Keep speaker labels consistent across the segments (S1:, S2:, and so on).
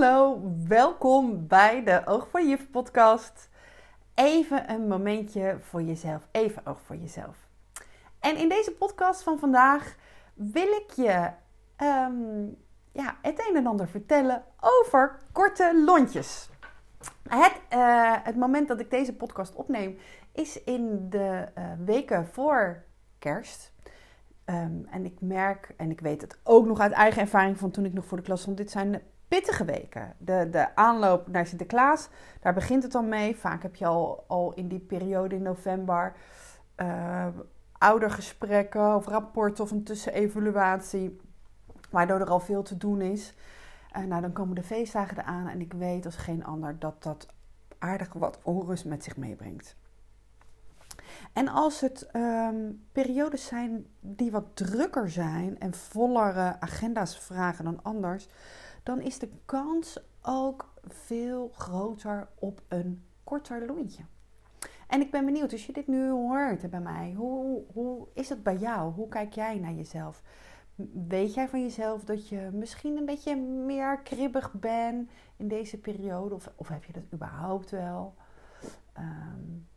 S1: Hallo, welkom bij de Oog voor Juf podcast. Even een momentje voor jezelf, even oog voor jezelf. En in deze podcast van vandaag wil ik je ehm, ja, het een en ander vertellen over korte lontjes. Het, uh, het moment dat ik deze podcast opneem is in de uh, weken voor kerst. Um, en ik merk, en ik weet het ook nog uit eigen ervaring van toen ik nog voor de klas stond, dit zijn pittige weken. De, de aanloop naar Sinterklaas, daar begint het dan mee. Vaak heb je al, al in die periode in november uh, oudergesprekken of rapporten of een tussenevaluatie, waardoor er al veel te doen is. Uh, nou, dan komen de feestdagen eraan en ik weet als geen ander dat dat aardig wat onrust met zich meebrengt. En als het um, periodes zijn die wat drukker zijn en vollere agenda's vragen dan anders, dan is de kans ook veel groter op een korter lontje. En ik ben benieuwd, als je dit nu hoort bij mij, hoe, hoe is het bij jou? Hoe kijk jij naar jezelf? Weet jij van jezelf dat je misschien een beetje meer kribbig bent in deze periode? Of, of heb je dat überhaupt wel? Um,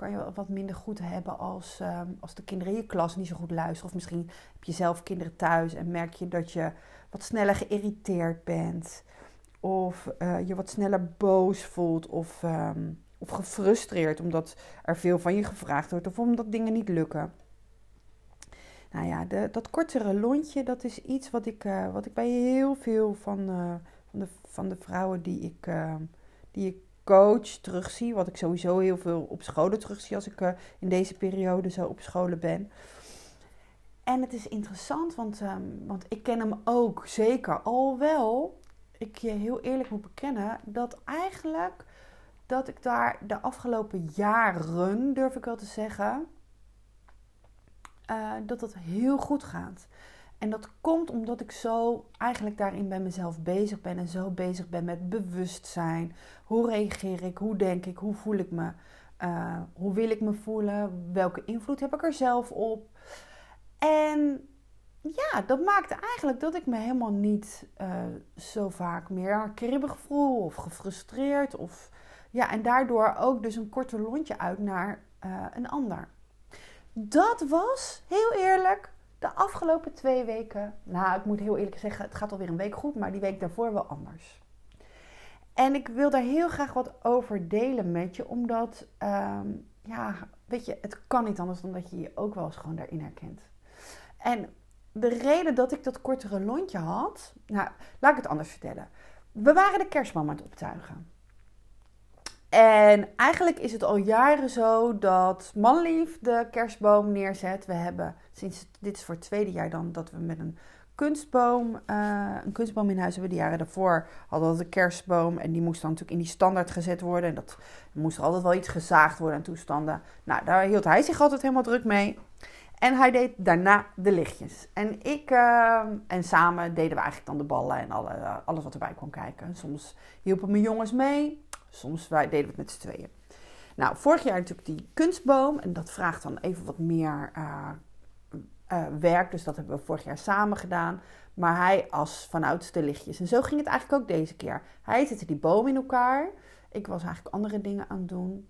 S1: kan je wat minder goed hebben als, um, als de kinderen in je klas niet zo goed luisteren. Of misschien heb je zelf kinderen thuis en merk je dat je wat sneller geïrriteerd bent. Of uh, je wat sneller boos voelt of, um, of gefrustreerd omdat er veel van je gevraagd wordt of omdat dingen niet lukken. Nou ja, de, dat kortere lontje, dat is iets wat ik, uh, wat ik bij heel veel van, uh, van, de, van de vrouwen die ik, die ik coach terugzie. Wat ik sowieso heel veel op scholen terugzie als ik uh, in deze periode zo op scholen ben. En het is interessant, want, um, want ik ken hem ook zeker. Al wel, ik je heel eerlijk moet bekennen, dat eigenlijk dat ik daar de afgelopen jaren, durf ik wel te zeggen, uh, dat dat heel goed gaat. En dat komt omdat ik zo eigenlijk daarin bij mezelf bezig ben en zo bezig ben met bewustzijn. Hoe reageer ik? Hoe denk ik? Hoe voel ik me? Uh, hoe wil ik me voelen? Welke invloed heb ik er zelf op? En ja, dat maakte eigenlijk dat ik me helemaal niet uh, zo vaak meer kribbig voel of gefrustreerd. Of, ja, en daardoor ook dus een korte lontje uit naar uh, een ander. Dat was, heel eerlijk, de afgelopen twee weken, nou ik moet heel eerlijk zeggen, het gaat alweer een week goed, maar die week daarvoor wel anders. En ik wil daar heel graag wat over delen met je, omdat, um, ja, weet je, het kan niet anders dan dat je je ook wel eens gewoon daarin herkent. En de reden dat ik dat kortere lontje had, nou, laat ik het anders vertellen. We waren de kerstboom aan het optuigen. En eigenlijk is het al jaren zo dat Manlief de kerstboom neerzet. We hebben sinds dit is voor het tweede jaar dan dat we met een kunstboom, uh, een kunstboom in huis hebben. De jaren daarvoor hadden we de kerstboom en die moest dan natuurlijk in die standaard gezet worden. En dat moest altijd wel iets gezaagd worden en toestanden. Nou, daar hield hij zich altijd helemaal druk mee. En hij deed daarna de lichtjes. En ik, uh, en samen deden we eigenlijk dan de ballen en alle, alles wat erbij kwam kijken. Soms hielpen mijn jongens mee. Soms deden we het met z'n tweeën. Nou, vorig jaar natuurlijk die kunstboom. En dat vraagt dan even wat meer uh, uh, werk. Dus dat hebben we vorig jaar samen gedaan. Maar hij as vanuit de lichtjes. En zo ging het eigenlijk ook deze keer. Hij zette die boom in elkaar. Ik was eigenlijk andere dingen aan het doen.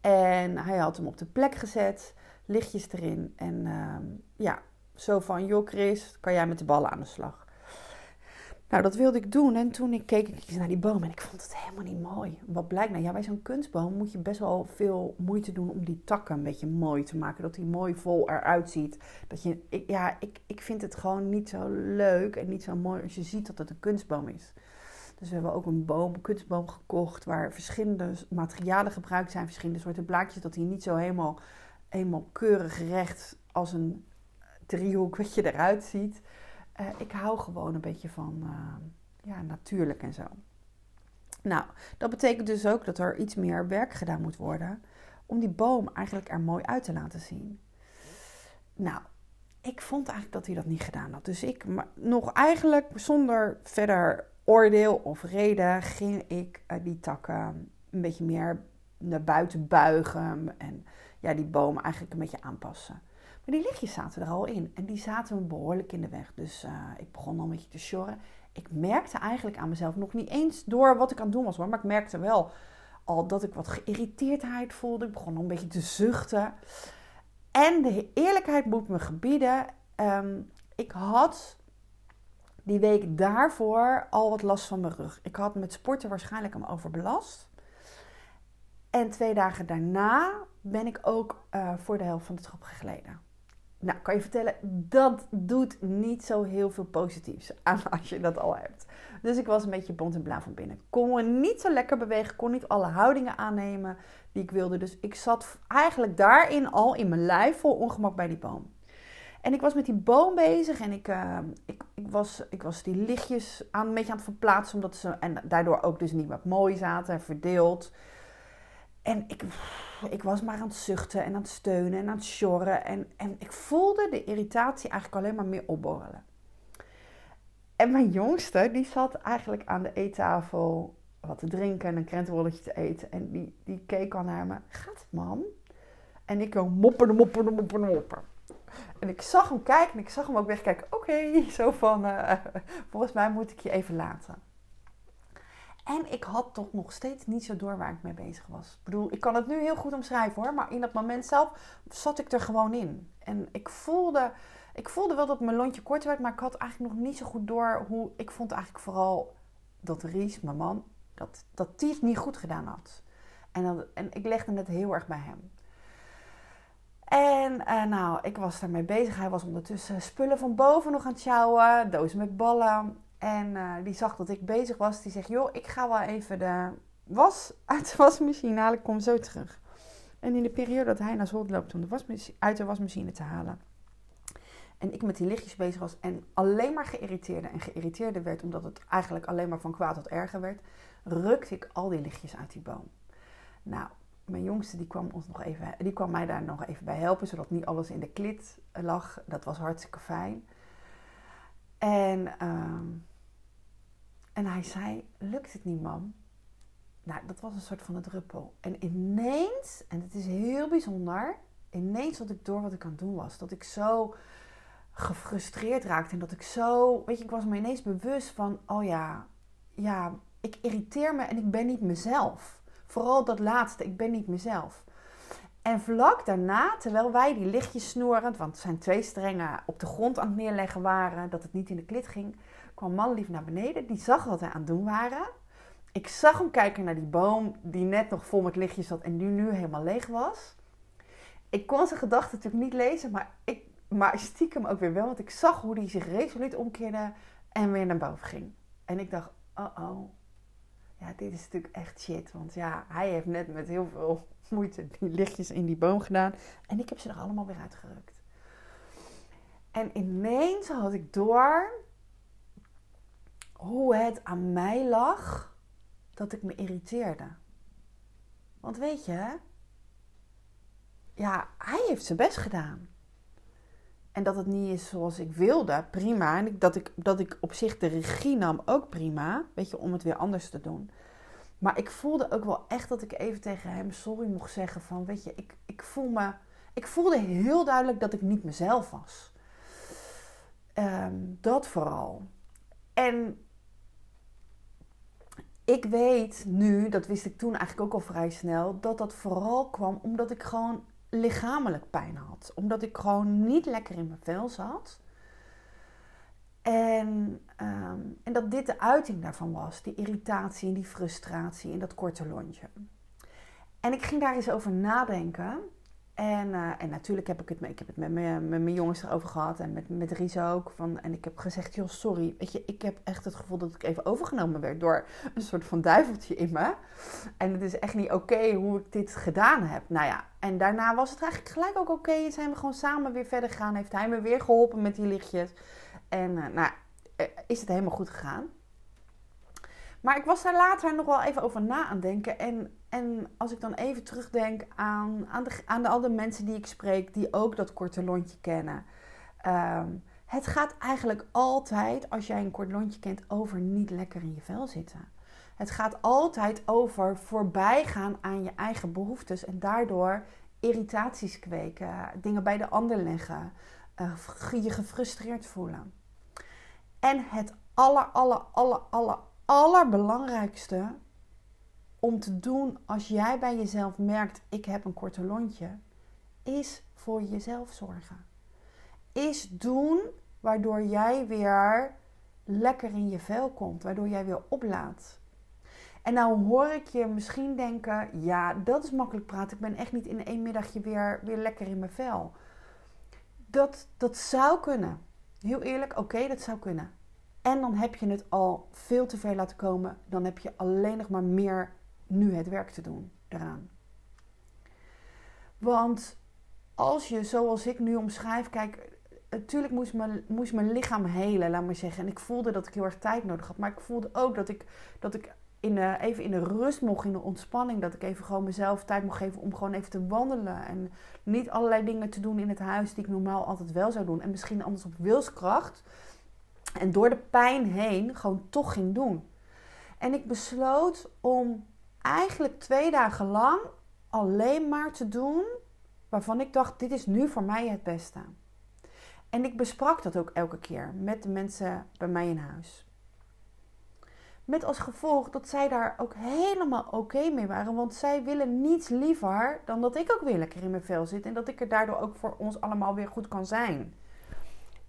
S1: En hij had hem op de plek gezet. Lichtjes erin. En uh, ja, zo van, joh Chris, kan jij met de ballen aan de slag? Nou, dat wilde ik doen. En toen ik keek ik naar die boom en ik vond het helemaal niet mooi. Wat blijkt nou? Ja, bij zo'n kunstboom moet je best wel veel moeite doen om die takken een beetje mooi te maken. Dat die mooi vol eruit ziet. Dat je, ja, ik, ik vind het gewoon niet zo leuk en niet zo mooi als je ziet dat het een kunstboom is. Dus we hebben ook een boom, een kunstboom gekocht waar verschillende materialen gebruikt zijn. Verschillende soorten blaadjes. Dat hij niet zo helemaal, helemaal keurig recht als een driehoek wat je eruit ziet. Uh, ik hou gewoon een beetje van uh, ja, natuurlijk en zo. Nou, dat betekent dus ook dat er iets meer werk gedaan moet worden om die boom eigenlijk er mooi uit te laten zien. Nou, ik vond eigenlijk dat hij dat niet gedaan had. Dus ik, nog eigenlijk zonder verder oordeel of reden, ging ik uh, die takken een beetje meer naar buiten buigen en ja, die boom eigenlijk een beetje aanpassen. Maar die lichtjes zaten er al in en die zaten me behoorlijk in de weg. Dus uh, ik begon al een beetje te sjorren. ik merkte eigenlijk aan mezelf nog niet eens door wat ik aan het doen was. Maar ik merkte wel al dat ik wat geïrriteerdheid voelde. Ik begon een beetje te zuchten. En de eerlijkheid moet me gebieden. Ehm, ik had die week daarvoor al wat last van mijn rug. Ik had met sporten waarschijnlijk hem overbelast. En twee dagen daarna ben ik ook uh, voor de helft van de trap gegleden. Nou, kan je vertellen, dat doet niet zo heel veel positiefs aan als je dat al hebt. Dus ik was een beetje bont en blauw van binnen. Kon me niet zo lekker bewegen, kon niet alle houdingen aannemen die ik wilde. Dus ik zat eigenlijk daarin al in mijn lijf vol ongemak bij die boom. En ik was met die boom bezig en ik, uh, ik, ik, was, ik was die lichtjes aan, een beetje aan het verplaatsen. Omdat ze, en daardoor ook dus niet meer mooi zaten en verdeeld. En ik, ik was maar aan het zuchten en aan het steunen en aan het sjorren. En, en ik voelde de irritatie eigenlijk alleen maar meer opborrelen. En mijn jongste, die zat eigenlijk aan de eettafel wat te drinken en een krentenrolletje te eten. En die, die keek al naar me. Gaat het, mam? En ik go moppen, moppen, moppen, moppen. En ik zag hem kijken en ik zag hem ook wegkijken. Oké, zo van, uh, volgens mij moet ik je even laten. En ik had toch nog steeds niet zo door waar ik mee bezig was. Ik bedoel, ik kan het nu heel goed omschrijven hoor. Maar in dat moment zelf zat ik er gewoon in. En ik voelde, ik voelde wel dat mijn lontje kort werd. Maar ik had eigenlijk nog niet zo goed door hoe... Ik vond eigenlijk vooral dat Ries, mijn man, dat, dat die het niet goed gedaan had. En, en ik legde het heel erg bij hem. En uh, nou, ik was daarmee bezig. Hij was ondertussen spullen van boven nog aan het sjouwen. Dozen met ballen. En uh, die zag dat ik bezig was. Die zegt, joh, ik ga wel even de was uit de wasmachine halen. Ik kom zo terug. En in de periode dat hij naar school loopt om de wasmachine, uit de wasmachine te halen. En ik met die lichtjes bezig was en alleen maar geïrriteerde en geïrriteerder werd. Omdat het eigenlijk alleen maar van kwaad tot erger werd. Rukte ik al die lichtjes uit die boom. Nou, mijn jongste die kwam, ons nog even, die kwam mij daar nog even bij helpen. Zodat niet alles in de klit lag. Dat was hartstikke fijn. En... Uh, en hij zei: Lukt het niet, mam? Nou, dat was een soort van een druppel. En ineens, en het is heel bijzonder, ineens had ik door wat ik aan het doen was. Dat ik zo gefrustreerd raakte en dat ik zo, weet je, ik was me ineens bewust van: oh ja, ja, ik irriteer me en ik ben niet mezelf. Vooral dat laatste, ik ben niet mezelf. En vlak daarna, terwijl wij die lichtjes snorend, want zijn twee strengen op de grond aan het neerleggen waren, dat het niet in de klit ging, kwam manlief naar beneden. Die zag wat wij aan het doen waren. Ik zag hem kijken naar die boom die net nog vol met lichtjes zat en die nu helemaal leeg was. Ik kon zijn gedachten natuurlijk niet lezen, maar, ik, maar stiekem ook weer wel. Want ik zag hoe hij zich resoluut omkeerde en weer naar boven ging. En ik dacht, oh oh. Ja, dit is natuurlijk echt shit. Want ja, hij heeft net met heel veel moeite die lichtjes in die boom gedaan. En ik heb ze er allemaal weer uitgerukt. En ineens had ik door hoe het aan mij lag dat ik me irriteerde. Want weet je, ja, hij heeft zijn best gedaan. En dat het niet is zoals ik wilde, prima. En dat ik, dat ik op zich de regie nam, ook prima. Weet je, om het weer anders te doen. Maar ik voelde ook wel echt dat ik even tegen hem sorry mocht zeggen van, weet je, ik, ik voel me... Ik voelde heel duidelijk dat ik niet mezelf was. Ehm, dat vooral. En ik weet nu, dat wist ik toen eigenlijk ook al vrij snel, dat dat vooral kwam omdat ik gewoon lichamelijk pijn had. Omdat ik gewoon niet lekker in mijn vel zat. En, ehm, en dat dit de uiting daarvan was. Die irritatie en die frustratie en dat korte lontje. En ik ging daar eens over nadenken. En, uh, en natuurlijk heb ik het, ik heb het met, mijn, met mijn jongens erover gehad en met, met ook. Van, en ik heb gezegd, joh, sorry. Weet je, ik heb echt het gevoel dat ik even overgenomen werd door een soort van duiveltje in me. En het is echt niet oké hoe ik dit gedaan heb. Nou ja, en daarna was het eigenlijk gelijk ook oké. Okay. Zijn we gewoon samen weer verder gegaan. Heeft hij me weer geholpen met die lichtjes. En uh, nou, eh, is het helemaal goed gegaan. Maar ik was daar later nog wel even over na aan denken. En, en als ik dan even terugdenk aan, aan, de, aan de andere mensen die ik spreek, die ook dat korte lontje kennen. Ehm, het gaat eigenlijk altijd, als jij een kort lontje kent, over niet lekker in je vel zitten. Het gaat altijd over voorbijgaan aan je eigen behoeftes en daardoor irritaties kweken, dingen bij de ander leggen, uh, je gefrustreerd voelen. En het aller, aller, aller, aller, allerbelangrijkste om te doen als jij bij jezelf merkt: ik heb een korte lontje, is voor jezelf zorgen. Is doen waardoor jij weer lekker in je vel komt, waardoor jij weer oplaat. En nou hoor ik je misschien denken: ja, dat is makkelijk praten. Ik ben echt niet in één middagje weer, weer lekker in mijn vel. Dat, dat zou kunnen. Heel eerlijk, oké, dat zou kunnen. En dan heb je het al veel te ver laten komen. Dan heb je alleen nog maar meer nu het werk te doen eraan. Want als je, zoals ik nu omschrijf, kijk, natuurlijk moest mijn, moest mijn lichaam helen, laat maar zeggen. En ik voelde dat ik heel erg tijd nodig had. Maar ik voelde ook dat ik, dat ik in de, even in de rust mocht, in de ontspanning. Dat ik even gewoon mezelf tijd mocht geven om gewoon even te wandelen. En niet allerlei dingen te doen in het huis die ik normaal altijd wel zou doen. En misschien anders op wilskracht. En door de pijn heen gewoon toch ging doen. En ik besloot om eigenlijk twee dagen lang alleen maar te doen waarvan ik dacht: dit is nu voor mij het beste. En ik besprak dat ook elke keer met de mensen bij mij in huis. Met als gevolg dat zij daar ook helemaal oké mee waren. Want zij willen niets liever dan dat ik ook weer lekker in mijn vel zit. En dat ik er daardoor ook voor ons allemaal weer goed kan zijn.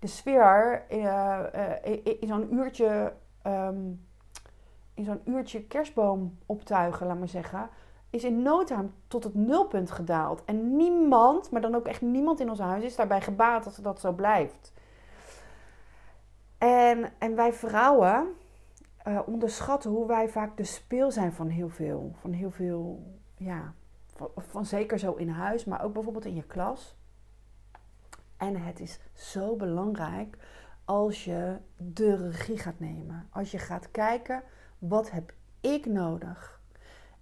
S1: De sfeer uh, uh, in zo'n uurtje, um, in zo'n uurtje kerstboom optuigen, laat maar zeggen. Is in no time tot het nulpunt gedaald. En niemand, maar dan ook echt niemand in ons huis, is daarbij gebaat dat dat zo blijft. En, en wij vrouwen, uh, onderschatten hoe wij vaak de speel zijn van heel veel. Van heel veel, ja, van, zeker zo in huis, maar ook bijvoorbeeld in je klas. En het is zo belangrijk als je de regie gaat nemen. Als je gaat kijken, wat heb ik nodig?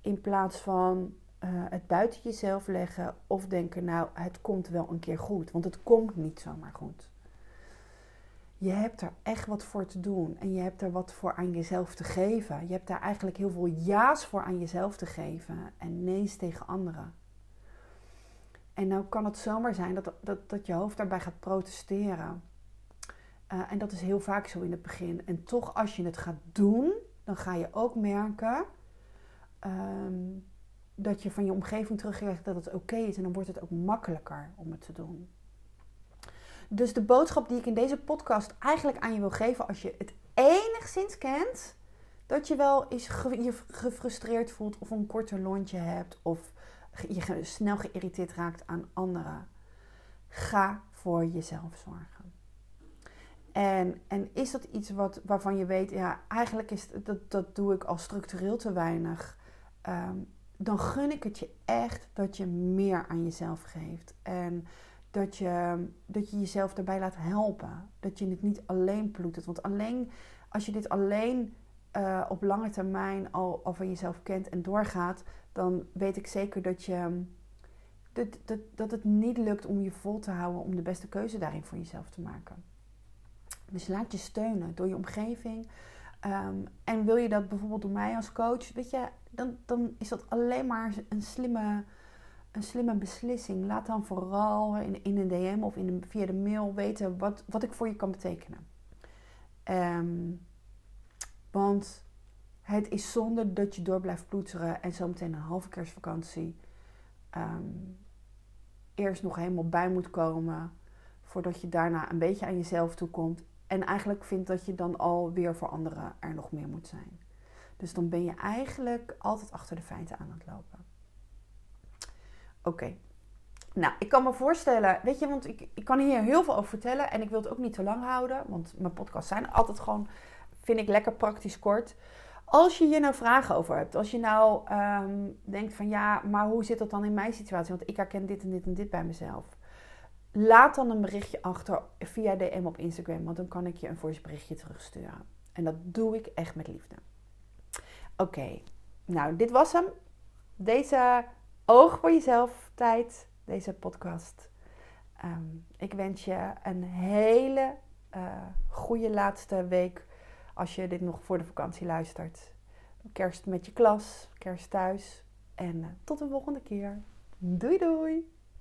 S1: In plaats van uh, het buiten jezelf leggen of denken, nou, het komt wel een keer goed. Want het komt niet zomaar goed je hebt er echt wat voor te doen. En je hebt er wat voor aan jezelf te geven. Je hebt daar eigenlijk heel veel ja's voor aan jezelf te geven. En nee's tegen anderen. En nou kan het zomaar zijn dat, dat, dat je hoofd daarbij gaat protesteren. Uh, en dat is heel vaak zo in het begin. En toch als je het gaat doen, dan ga je ook merken um, dat je van je omgeving terugkrijgt dat het oké is. En dan wordt het ook makkelijker om het te doen. Dus de boodschap die ik in deze podcast eigenlijk aan je wil geven, als je het enigszins kent, dat je wel eens je gefrustreerd voelt of een korter lontje hebt of je snel geïrriteerd raakt aan anderen. Ga voor jezelf zorgen. En, en is dat iets wat, waarvan je weet, ja, eigenlijk is dat, dat doe ik al structureel te weinig. Um, dan gun ik het je echt dat je meer aan jezelf geeft. En dat je, dat je jezelf daarbij laat helpen. Dat je het niet alleen ploetert. Want alleen als je dit alleen uh, op lange termijn al, van jezelf kent en doorgaat, dan weet ik zeker dat, je, dat, dat, dat het niet lukt om je vol te houden om de beste keuze daarin voor jezelf te maken. Dus laat je steunen door je omgeving. Um, en wil je dat bijvoorbeeld door mij als coach, weet je, dan, dan is dat alleen maar een slimme een slimme beslissing. Laat dan vooral in, in een DM of in via de mail weten wat, wat ik voor je kan betekenen. Um, want het is zonde dat je door blijft ploeteren en zometeen een halve kerstvakantie um, eerst nog helemaal bij moet komen. Voordat je daarna een beetje aan jezelf toekomt. En eigenlijk vindt dat je dan alweer voor anderen er nog meer moet zijn. Dus dan ben je eigenlijk altijd achter de feiten aan het lopen. Oké. Nou, ik kan me voorstellen, weet je, want ik, ik kan hier heel veel over vertellen en ik wil het ook niet te lang houden, want mijn podcasts zijn altijd gewoon, vind ik lekker praktisch kort. Als je hier nou vragen over hebt, als je nou ehm, denkt van ja, maar hoe zit dat dan in mijn situatie? Want ik herken dit en dit en dit bij mezelf. Laat dan een berichtje achter via DM op Instagram, want dan kan ik je een voice berichtje terugsturen. En dat doe ik echt met liefde. Oké, nou dit was hem. Deze oog voor jezelf tijd, deze podcast. Ehm, ik wens je een hele uh, goede laatste week als je dit nog voor de vakantie luistert. Kerst met je klas, kerst thuis en uh, tot de volgende keer. Doei doei!